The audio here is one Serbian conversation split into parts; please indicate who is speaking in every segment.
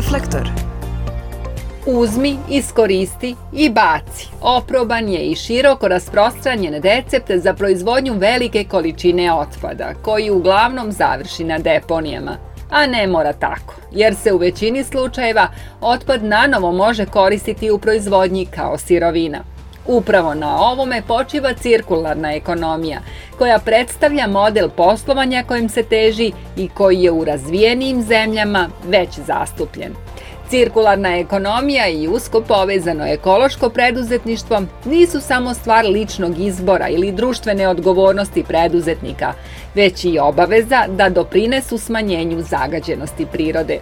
Speaker 1: Reflektor.
Speaker 2: Uzmi, iskoristi i baci. Oproban je i široko rasprostranjen recept za proizvodnju velike količine otpada, koji uglavnom završi na deponijama. A ne mora tako, jer se u većini slučajeva otpad nanovo može koristiti u proizvodnji kao sirovina. Upravo na ovome počiva cirkularna ekonomija, koja predstavlja model poslovanja kojim se teži i koji je u razvijenijim zemljama već zastupljen. Cirkularna ekonomija i usko povezano ekološko preduzetništvo nisu samo stvar ličnog izbora ili društvene odgovornosti preduzetnika, već i obaveza da doprinesu smanjenju zagađenosti prirode.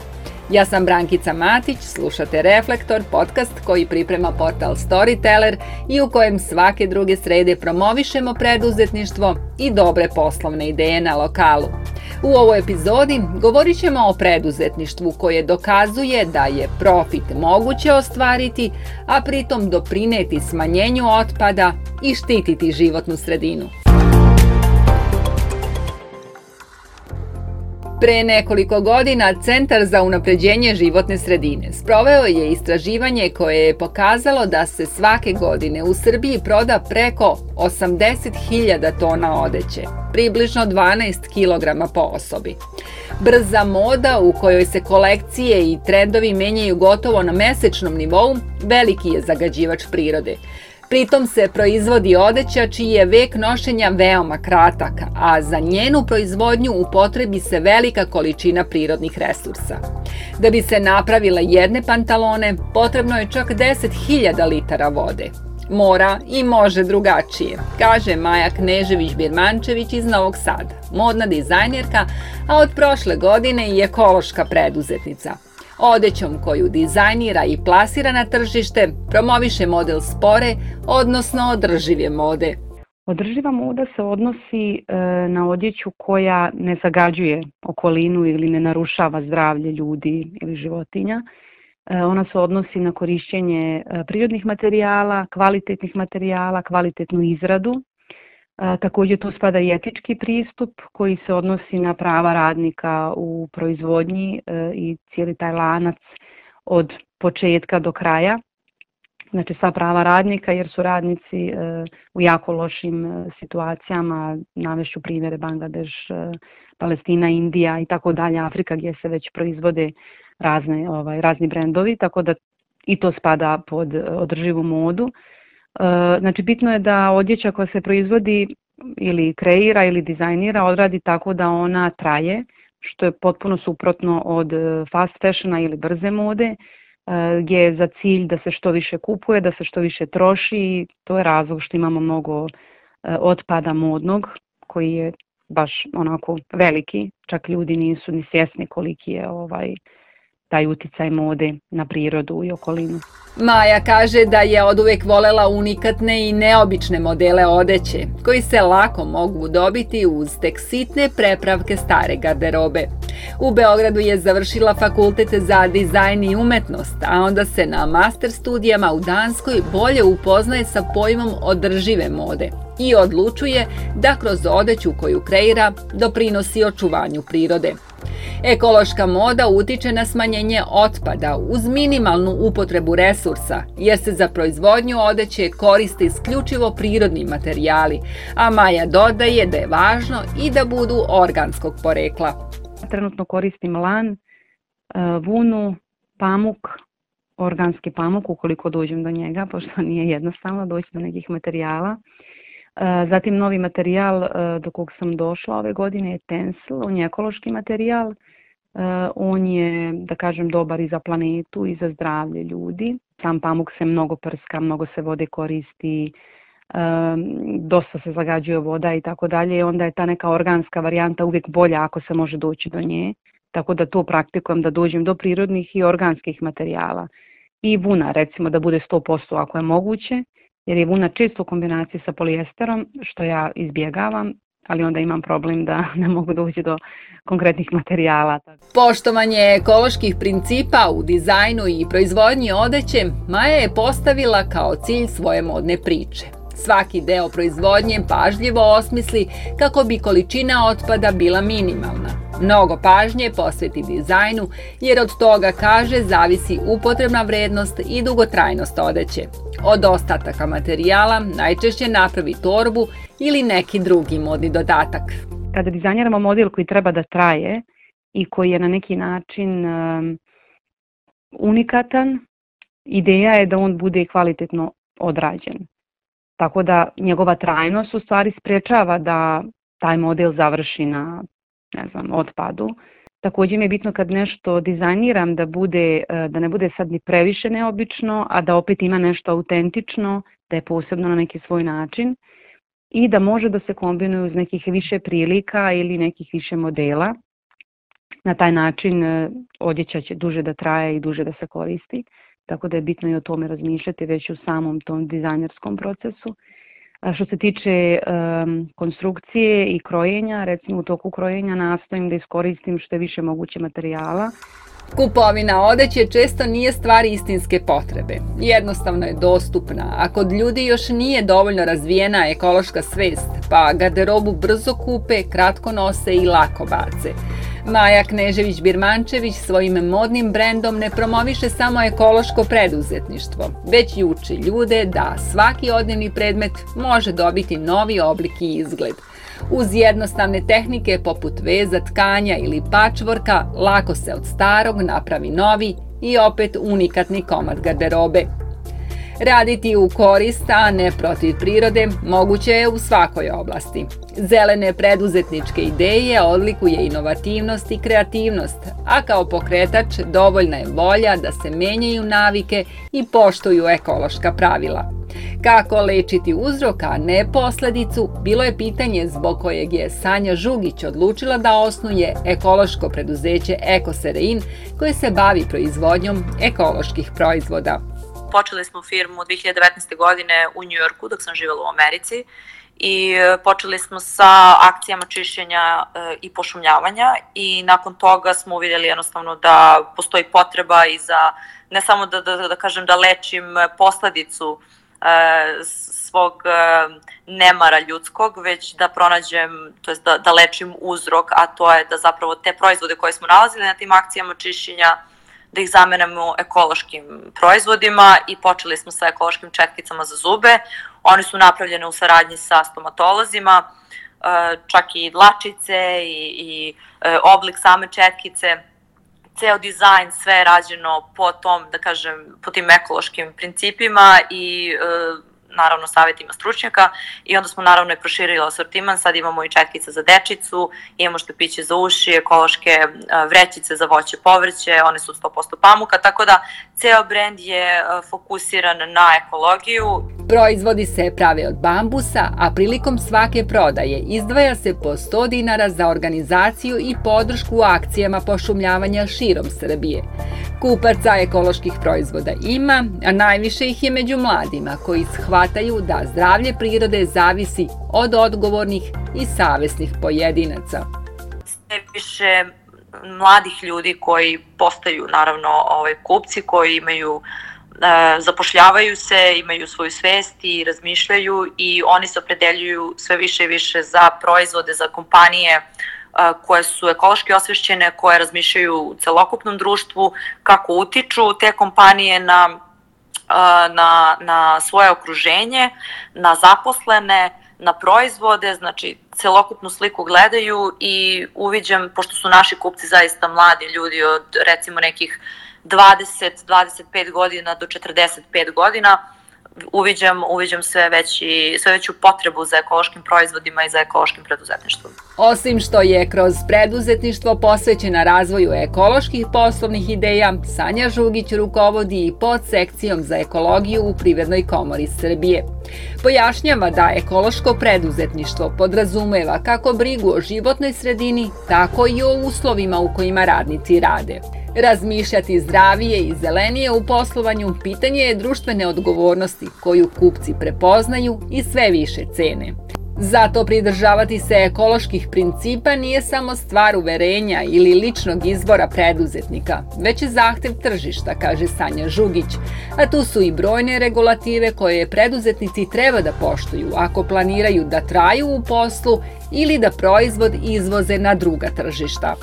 Speaker 2: Ja sam Brankica Matić, slušate Reflektor, podcast koji priprema portal Storyteller i u kojem svake druge srede promovišemo preduzetništvo i dobre poslovne ideje na lokalu. U ovoj epizodi govorit ćemo o preduzetništvu koje dokazuje da je profit moguće ostvariti, a pritom doprineti smanjenju otpada i štititi životnu sredinu. Pre nekoliko godina Centar za unapređenje životne sredine sproveo je istraživanje koje je pokazalo da se svake godine u Srbiji proda preko 80.000 tona odeće, približno 12 kg po osobi. Brza moda u kojoj se kolekcije i trendovi menjaju gotovo na mesečnom nivou veliki je zagađivač prirode – Pritom se proizvodi odeća čiji je vek nošenja veoma kratak, a za njenu proizvodnju upotrebi se velika količina prirodnih resursa. Da bi se napravile jedne pantalone, potrebno je čak 10.000 litara vode. Mora i može drugačije, kaže Maja Knežević-Birmančević iz Novog Sada, modna dizajnerka, a od prošle godine i ekološka preduzetnica – Odećom koju dizajnira i plasira na tržište, promoviše model spore, odnosno održive mode.
Speaker 3: Održiva moda se odnosi e, na odjeću koja ne zagađuje okolinu ili ne narušava zdravlje ljudi ili životinja. E, ona se odnosi na korišćenje e, prirodnih materijala, kvalitetnih materijala, kvalitetnu izradu Takođe tu spada i etički pristup koji se odnosi na prava radnika u proizvodnji e, i cijeli taj lanac od početka do kraja. Znači sva prava radnika jer su radnici e, u jako lošim e, situacijama, navešću primjere Bangladeš, Palestina, Indija i tako dalje, Afrika gdje se već proizvode razne, ovaj, razni brendovi, tako da i to spada pod održivu modu. E, znači bitno je da odjeća koja se proizvodi ili kreira ili dizajnira odradi tako da ona traje, što je potpuno suprotno od e, fast fashiona ili brze mode, e, gdje je za cilj da se što više kupuje, da se što više troši i to je razlog što imamo mnogo otpada modnog koji je baš onako veliki, čak ljudi nisu ni svjesni koliki je ovaj taj uticaj mode na prirodu i okolinu.
Speaker 2: Maja kaže da je od uvek volela unikatne i neobične modele odeće, koji se lako mogu dobiti uz tek sitne prepravke stare garderobe. U Beogradu je završila fakultet za dizajn i umetnost, a onda se na master studijama u Danskoj bolje upoznaje sa pojmom održive mode i odlučuje da kroz odeću koju kreira doprinosi očuvanju prirode. Ekološka moda utiče na smanjenje otpada uz minimalnu upotrebu resursa, jer se za proizvodnju odeće koriste isključivo prirodni materijali, a Maja dodaje da je važno i da budu organskog porekla.
Speaker 3: Trenutno koristim lan, e, vunu, pamuk, organski pamuk ukoliko dođem do njega, pošto nije jednostavno doći do nekih materijala. E, zatim novi materijal e, do kog sam došla ove godine je Tencel, on je ekološki materijal, e, on je, da kažem, dobar i za planetu i za zdravlje ljudi. Sam pamuk se mnogo prska, mnogo se vode koristi, dosta se zagađuje voda i tako dalje. Onda je ta neka organska varijanta uvijek bolja ako se može doći do nje. Tako da to praktikujem da dođem do prirodnih i organskih materijala. I vuna recimo da bude 100% ako je moguće jer je vuna često u kombinaciji sa polijesterom, što ja izbjegavam, ali onda imam problem da ne mogu doći do konkretnih materijala.
Speaker 2: Poštovanje ekoloških principa u dizajnu i proizvodnji odeće Maja je postavila kao cilj svoje modne priče. Svaki deo proizvodnje pažljivo osmisli kako bi količina otpada bila minimalna. Mnogo pažnje posveti dizajnu jer od toga, kaže, zavisi upotrebna vrednost i dugotrajnost odeće. Od ostataka materijala najčešće napravi torbu ili neki drugi modni dodatak.
Speaker 3: Kada dizajniramo model koji treba da traje i koji je na neki način unikatan, ideja je da on bude kvalitetno odrađen. Tako da njegova trajnost u stvari sprečava da taj model završi na ne znam, otpadu. Takođe mi je bitno kad nešto dizajniram da, bude, e, da ne bude sad ni previše neobično, a da opet ima nešto autentično, da je posebno na neki svoj način i da može da se kombinuje uz nekih više prilika ili nekih više modela. Na taj način e, odjeća će duže da traje i duže da se koristi, tako da je bitno i o tome razmišljati već u samom tom dizajnerskom procesu. A što se tiče um, konstrukcije i krojenja, recimo u toku krojenja nastojim da iskoristim što je više moguće materijala.
Speaker 2: Kupovina odeće često nije stvar istinske potrebe. Jednostavno je dostupna, a kod ljudi još nije dovoljno razvijena ekološka svest, pa garderobu brzo kupe, kratko nose i lako bace. Maja Knežević-Birmančević svojim modnim brendom ne promoviše samo ekološko preduzetništvo, već i uči ljude da svaki odnevni predmet može dobiti novi oblik i izgled. Uz jednostavne tehnike poput veza, tkanja ili pačvorka, lako se od starog napravi novi i opet unikatni komad garderobe – Raditi u korist, a ne protiv prirode, moguće je u svakoj oblasti. Zelene preduzetničke ideje odlikuje inovativnost i kreativnost, a kao pokretač dovoljna je volja da se menjaju navike i poštuju ekološka pravila. Kako lečiti uzrok, a ne posledicu, bilo je pitanje zbog kojeg je Sanja Žugić odlučila da osnuje ekološko preduzeće Ekoserein koje se bavi proizvodnjom ekoloških proizvoda.
Speaker 1: Počeli smo firmu 2019. godine u Njujorku dok sam živjela u Americi i e, počeli smo sa akcijama čišćenja e, i pošumljavanja i nakon toga smo uvidjeli jednostavno da postoji potreba i za ne samo da, da, da kažem da lečim posledicu e, svog nemara ljudskog, već da pronađem, to jest da, da lečim uzrok, a to je da zapravo te proizvode koje smo nalazili na tim akcijama čišćenja da ih zamenemo ekološkim proizvodima i počeli smo sa ekološkim četkicama za zube. One su napravljene u saradnji sa stomatolozima, e, čak i dlačice i, i e, oblik same četkice, ceo dizajn, sve je rađeno po tom, da kažem, po tim ekološkim principima i e, naravno savetima stručnjaka i onda smo naravno i proširili asortiman, sad imamo i četkice za dečicu, imamo štapiće za uši, ekološke vrećice za voće povrće, one su 100% pamuka, tako da ceo brend je fokusiran na ekologiju.
Speaker 2: Proizvodi se prave od bambusa, a prilikom svake prodaje izdvaja se po 100 dinara za organizaciju i podršku u akcijama pošumljavanja širom Srbije. Kupaca ekoloških proizvoda ima, a najviše ih je među mladima koji shvataju da zdravlje prirode zavisi od odgovornih i savesnih pojedinaca.
Speaker 1: Sve više mladih ljudi koji postaju naravno ovaj, kupci koji imaju e, zapošljavaju se, imaju svoju svest i razmišljaju i oni se opredeljuju sve više i više za proizvode, za kompanije koje su ekološki osvešćene, koje razmišljaju u celokupnom društvu, kako utiču te kompanije na, na, na svoje okruženje, na zaposlene, na proizvode, znači celokupnu sliku gledaju i uviđam, pošto su naši kupci zaista mladi ljudi od recimo nekih 20-25 godina do 45 godina, uviđam, uviđam sve, veći, sve veću potrebu za ekološkim proizvodima i za ekološkim preduzetništvom.
Speaker 2: Osim što je kroz preduzetništvo posvećena razvoju ekoloških poslovnih ideja, Sanja Žugić rukovodi i pod sekcijom za ekologiju u Privrednoj komori Srbije. Pojašnjava da ekološko preduzetništvo podrazumeva kako brigu o životnoj sredini, tako i o uslovima u kojima radnici rade. Razmišljati zdravije i zelenije u poslovanju pitanje je društvene odgovornosti koju kupci prepoznaju i sve više cene. Zato pridržavati se ekoloških principa nije samo stvar uverenja ili ličnog izbora preduzetnika, već je zahtev tržišta, kaže Sanja Žugić, a tu su i brojne regulative koje preduzetnici treba da poštuju ako planiraju da traju u poslu ili da proizvod izvoze na druga tržišta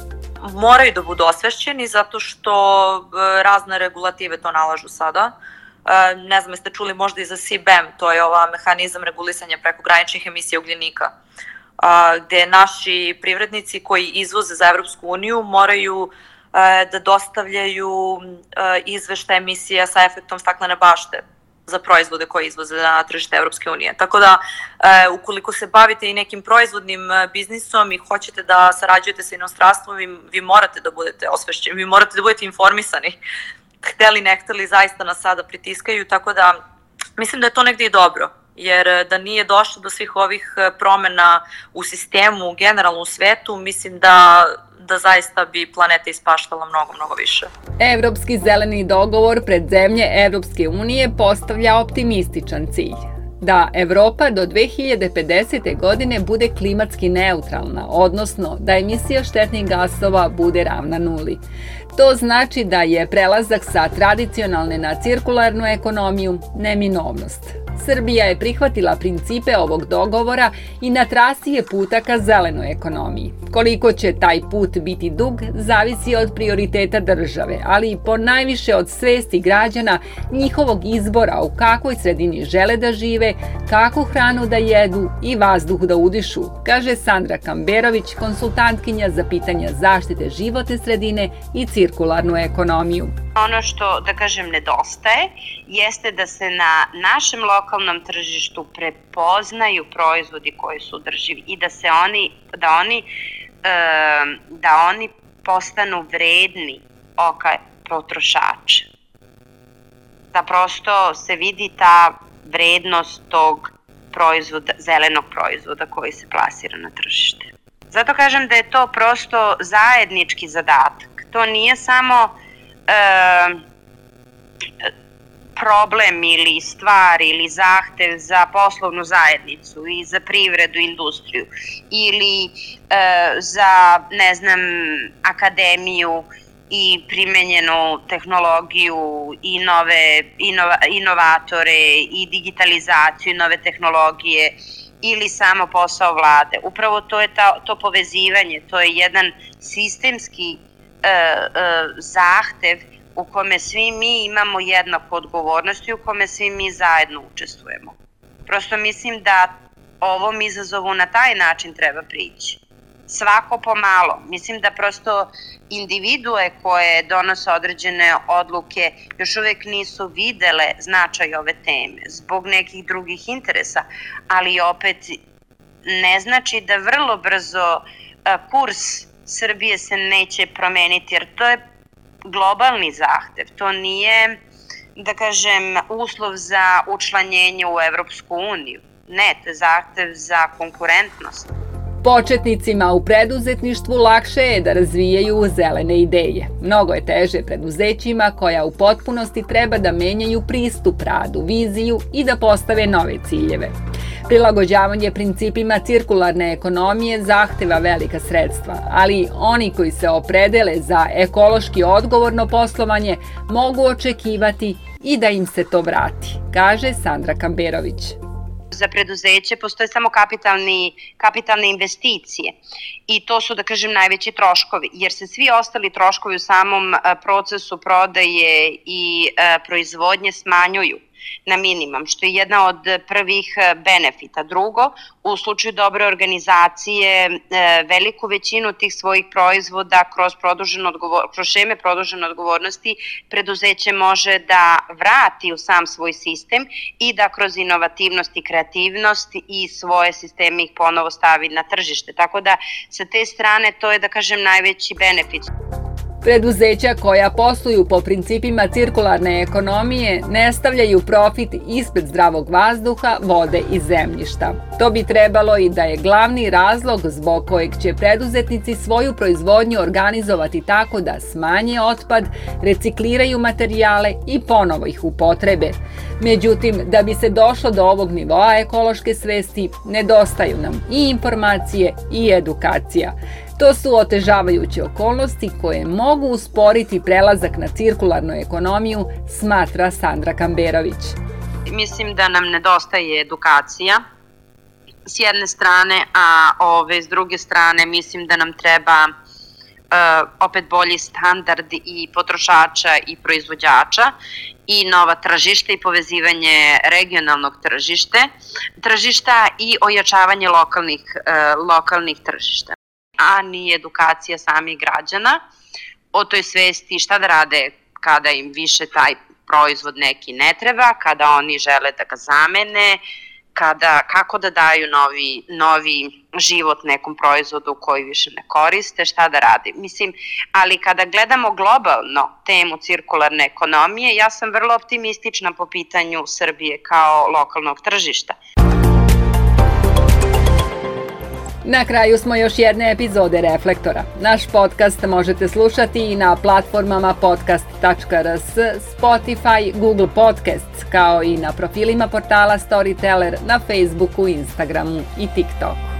Speaker 1: moraju da budu osvešćeni zato što e, razne regulative to nalažu sada. E, ne znam, jeste čuli možda i za CBAM, to je ova mehanizam regulisanja prekograničnih emisija ugljenika, gde naši privrednici koji izvoze za Evropsku uniju moraju e, da dostavljaju izvešta emisija sa efektom staklene bašte za proizvode koje izvoze na tržište Evropske unije. Tako da, e, ukoliko se bavite i nekim proizvodnim e, biznisom i hoćete da sarađujete sa inostranstvom, vi, vi morate da budete osvešćeni, vi morate da budete informisani. Hteli, ne hteli, zaista nas sada pritiskaju, tako da mislim da je to negde i dobro jer e, da nije došlo do svih ovih e, promena u sistemu, generalno u svetu, mislim da da zaista bi planeta ispaštala mnogo, mnogo više.
Speaker 2: Evropski zeleni dogovor pred zemlje Evropske unije postavlja optimističan cilj da Evropa do 2050. godine bude klimatski neutralna, odnosno da emisija štetnih gasova bude ravna nuli. To znači da je prelazak sa tradicionalne na cirkularnu ekonomiju neminovnost. Srbija je prihvatila principe ovog dogovora i na trasi je puta ka zelenoj ekonomiji. Koliko će taj put biti dug, zavisi od prioriteta države, ali i po najviše od svesti građana njihovog izbora u kakvoj sredini žele da žive, kakvu hranu da jedu i vazduh da udišu, kaže Sandra Kamberović, konsultantkinja za pitanja zaštite životne sredine i cirkularnu ekonomiju.
Speaker 4: Ono što, da kažem, nedostaje jeste da se na našem lokalnom tržištu prepoznaju proizvodi koji su drživi i da se oni, da oni, da oni postanu vredni oka potrošača. Da prosto se vidi ta vrednost tog proizvoda, zelenog proizvoda koji se plasira na tržište. Zato kažem da je to prosto zajednički zadatak. To nije samo e, problem ili stvar ili zahtev za poslovnu zajednicu i za privredu, industriju ili e, za, ne znam, akademiju i primenjenu tehnologiju i nove inova, inovatore i digitalizaciju i nove tehnologije ili samo posao vlade. Upravo to je ta, to povezivanje, to je jedan sistemski e, e, zahtev u kome svi mi imamo jednaku odgovornost i u kome svi mi zajedno učestvujemo. Prosto mislim da ovom izazovu na taj način treba prići. Svako pomalo. Mislim da prosto individue koje donose određene odluke još uvek nisu videle značaj ove teme zbog nekih drugih interesa, ali opet ne znači da vrlo brzo kurs Srbije se neće promeniti, jer to je globalni zahtev, to nije, da kažem, uslov za učlanjenje u Evropsku uniju. Ne, to je zahtev za konkurentnost.
Speaker 2: Početnicima u preduzetništvu lakše je da razvijaju zelene ideje. Mnogo je teže preduzećima koja u potpunosti treba da menjaju pristup radu, viziju i da postave nove ciljeve. Prilagođavanje principima cirkularne ekonomije zahteva velika sredstva, ali oni koji se opredele za ekološki odgovorno poslovanje mogu očekivati i da im se to vrati, kaže Sandra Kamberović
Speaker 4: za preduzeće postoje samo kapitalni, kapitalne investicije. I to su, da kažem, najveći troškovi, jer se svi ostali troškovi u samom procesu prodaje i proizvodnje smanjuju na minimum, što je jedna od prvih e, benefita. Drugo, u slučaju dobre organizacije, e, veliku većinu tih svojih proizvoda kroz, odgovor, kroz šeme produžene odgovornosti preduzeće može da vrati u sam svoj sistem i da kroz inovativnost i kreativnost i svoje sisteme ih ponovo stavi na tržište. Tako da sa te strane to je da kažem najveći benefit.
Speaker 2: Preduzeća koja posluju po principima cirkularne ekonomije ne stavljaju profit ispred zdravog vazduha, vode i zemljišta. To bi trebalo i da je glavni razlog zbog kojeg će preduzetnici svoju proizvodnju organizovati tako da smanje otpad, recikliraju materijale i ponovo ih upotrebe. Međutim, da bi se došlo do ovog nivoa ekološke svesti, nedostaju nam i informacije i edukacija. To su otežavajuće okolnosti koje mogu usporiti prelazak na cirkularnu ekonomiju, smatra Sandra Kamberović.
Speaker 4: Mislim da nam nedostaje edukacija s jedne strane, a ove s druge strane mislim da nam treba uh, opet bolji standard i potrošača i proizvođača i nova tržišta i povezivanje regionalnog tržište, tržišta i ojačavanje lokalnih, uh, lokalnih tržišta a ni edukacija samih građana o toj svesti šta da rade kada im više taj proizvod neki ne treba, kada oni žele da ga zamene, kada, kako da daju novi, novi život nekom proizvodu koji više ne koriste, šta da radi. Mislim, ali kada gledamo globalno temu cirkularne ekonomije, ja sam vrlo optimistična po pitanju Srbije kao lokalnog tržišta.
Speaker 2: Na kraju smo još jedne epizode Reflektora. Naš podcast možete slušati i na platformama podcast.rs, Spotify, Google Podcasts, kao i na profilima portala Storyteller na Facebooku, Instagramu i TikToku.